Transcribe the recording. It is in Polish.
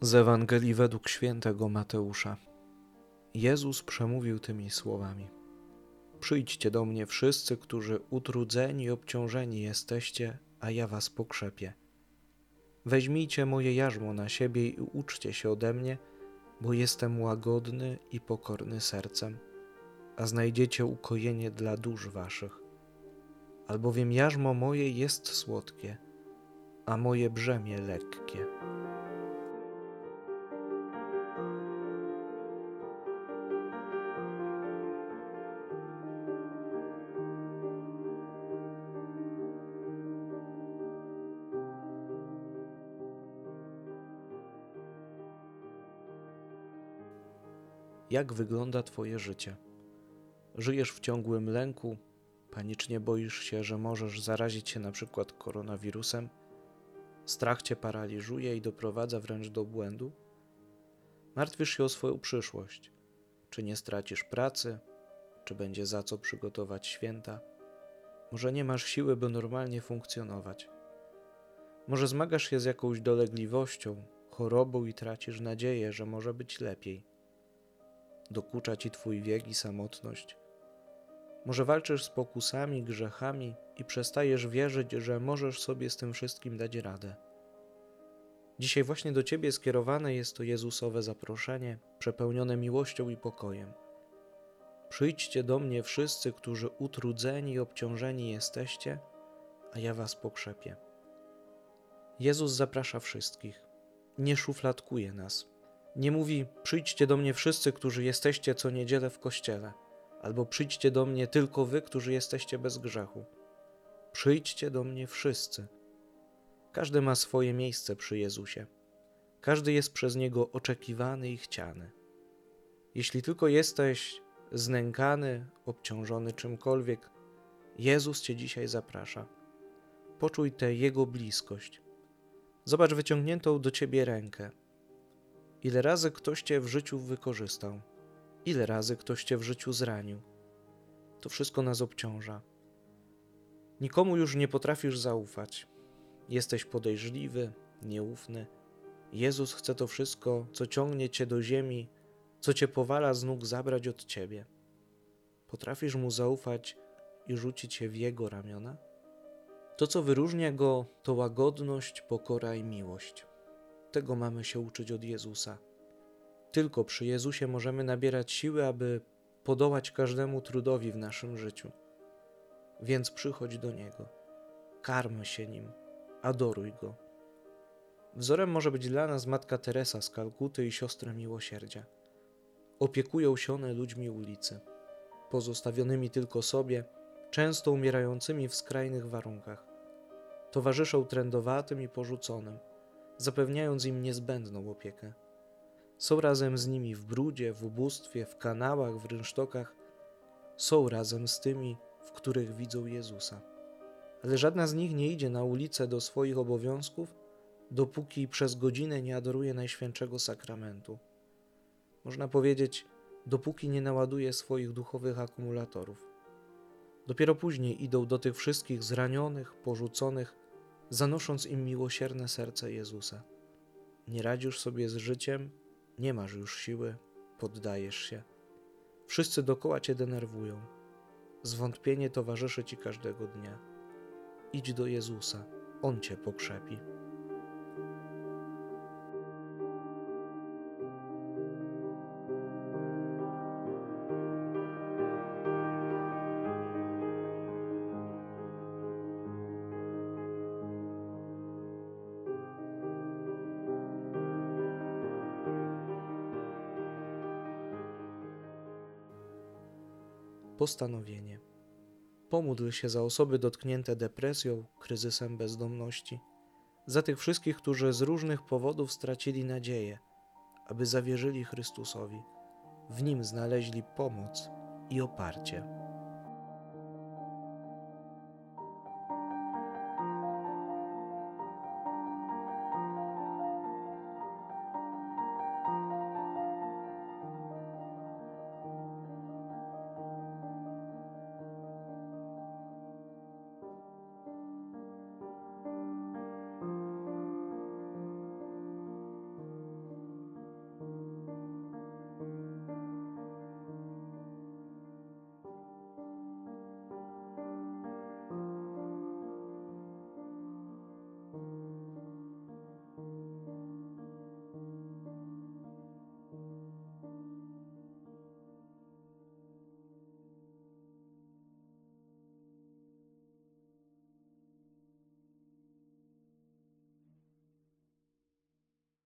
Z Ewangelii według świętego Mateusza. Jezus przemówił tymi słowami: Przyjdźcie do mnie wszyscy, którzy utrudzeni i obciążeni jesteście, a ja was pokrzepię. Weźmijcie moje jarzmo na siebie i uczcie się ode mnie, bo jestem łagodny i pokorny sercem, a znajdziecie ukojenie dla dusz waszych. Albowiem jarzmo moje jest słodkie, a moje brzemię lekkie. Jak wygląda Twoje życie? Żyjesz w ciągłym lęku, panicznie boisz się, że możesz zarazić się na przykład koronawirusem? Strach cię paraliżuje i doprowadza wręcz do błędu? Martwisz się o swoją przyszłość. Czy nie stracisz pracy? Czy będzie za co przygotować święta? Może nie masz siły, by normalnie funkcjonować? Może zmagasz się z jakąś dolegliwością, chorobą i tracisz nadzieję, że może być lepiej? Dokucza ci twój wiek i samotność. Może walczysz z pokusami, grzechami i przestajesz wierzyć, że możesz sobie z tym wszystkim dać radę. Dzisiaj właśnie do ciebie skierowane jest to Jezusowe zaproszenie, przepełnione miłością i pokojem. Przyjdźcie do mnie wszyscy, którzy utrudzeni i obciążeni jesteście, a ja was pokrzepię. Jezus zaprasza wszystkich, nie szufladkuje nas nie mówi: Przyjdźcie do mnie wszyscy, którzy jesteście co niedzielę w kościele, albo przyjdźcie do mnie tylko wy, którzy jesteście bez grzechu. Przyjdźcie do mnie wszyscy. Każdy ma swoje miejsce przy Jezusie. Każdy jest przez Niego oczekiwany i chciany. Jeśli tylko jesteś znękany, obciążony czymkolwiek, Jezus Cię dzisiaj zaprasza. Poczuj tę Jego bliskość. Zobacz wyciągniętą do Ciebie rękę Ile razy ktoś cię w życiu wykorzystał, ile razy ktoś cię w życiu zranił. To wszystko nas obciąża. Nikomu już nie potrafisz zaufać. Jesteś podejrzliwy, nieufny. Jezus chce to wszystko, co ciągnie cię do ziemi, co cię powala z nóg, zabrać od ciebie. Potrafisz mu zaufać i rzucić się w jego ramiona? To, co wyróżnia go, to łagodność, pokora i miłość. Tego mamy się uczyć od Jezusa. Tylko przy Jezusie możemy nabierać siły, aby podołać każdemu trudowi w naszym życiu. Więc przychodź do Niego, karmy się Nim, adoruj Go. Wzorem może być dla nas Matka Teresa z Kalkuty i siostra miłosierdzia. Opiekują się one ludźmi ulicy, pozostawionymi tylko sobie, często umierającymi w skrajnych warunkach. Towarzyszą trędowatym i porzuconym, zapewniając im niezbędną opiekę. Są razem z nimi w brudzie, w ubóstwie, w kanałach, w rynsztokach. Są razem z tymi, w których widzą Jezusa. Ale żadna z nich nie idzie na ulicę do swoich obowiązków, dopóki przez godzinę nie adoruje Najświętszego Sakramentu. Można powiedzieć, dopóki nie naładuje swoich duchowych akumulatorów. Dopiero później idą do tych wszystkich zranionych, porzuconych, zanosząc im miłosierne serce Jezusa. Nie radzisz sobie z życiem, nie masz już siły, poddajesz się. Wszyscy dokoła cię denerwują. Zwątpienie towarzyszy ci każdego dnia. Idź do Jezusa, On cię pokrzepi. Postanowienie. Pomódl się za osoby dotknięte depresją, kryzysem bezdomności, za tych wszystkich, którzy z różnych powodów stracili nadzieję, aby zawierzyli Chrystusowi, w nim znaleźli pomoc i oparcie.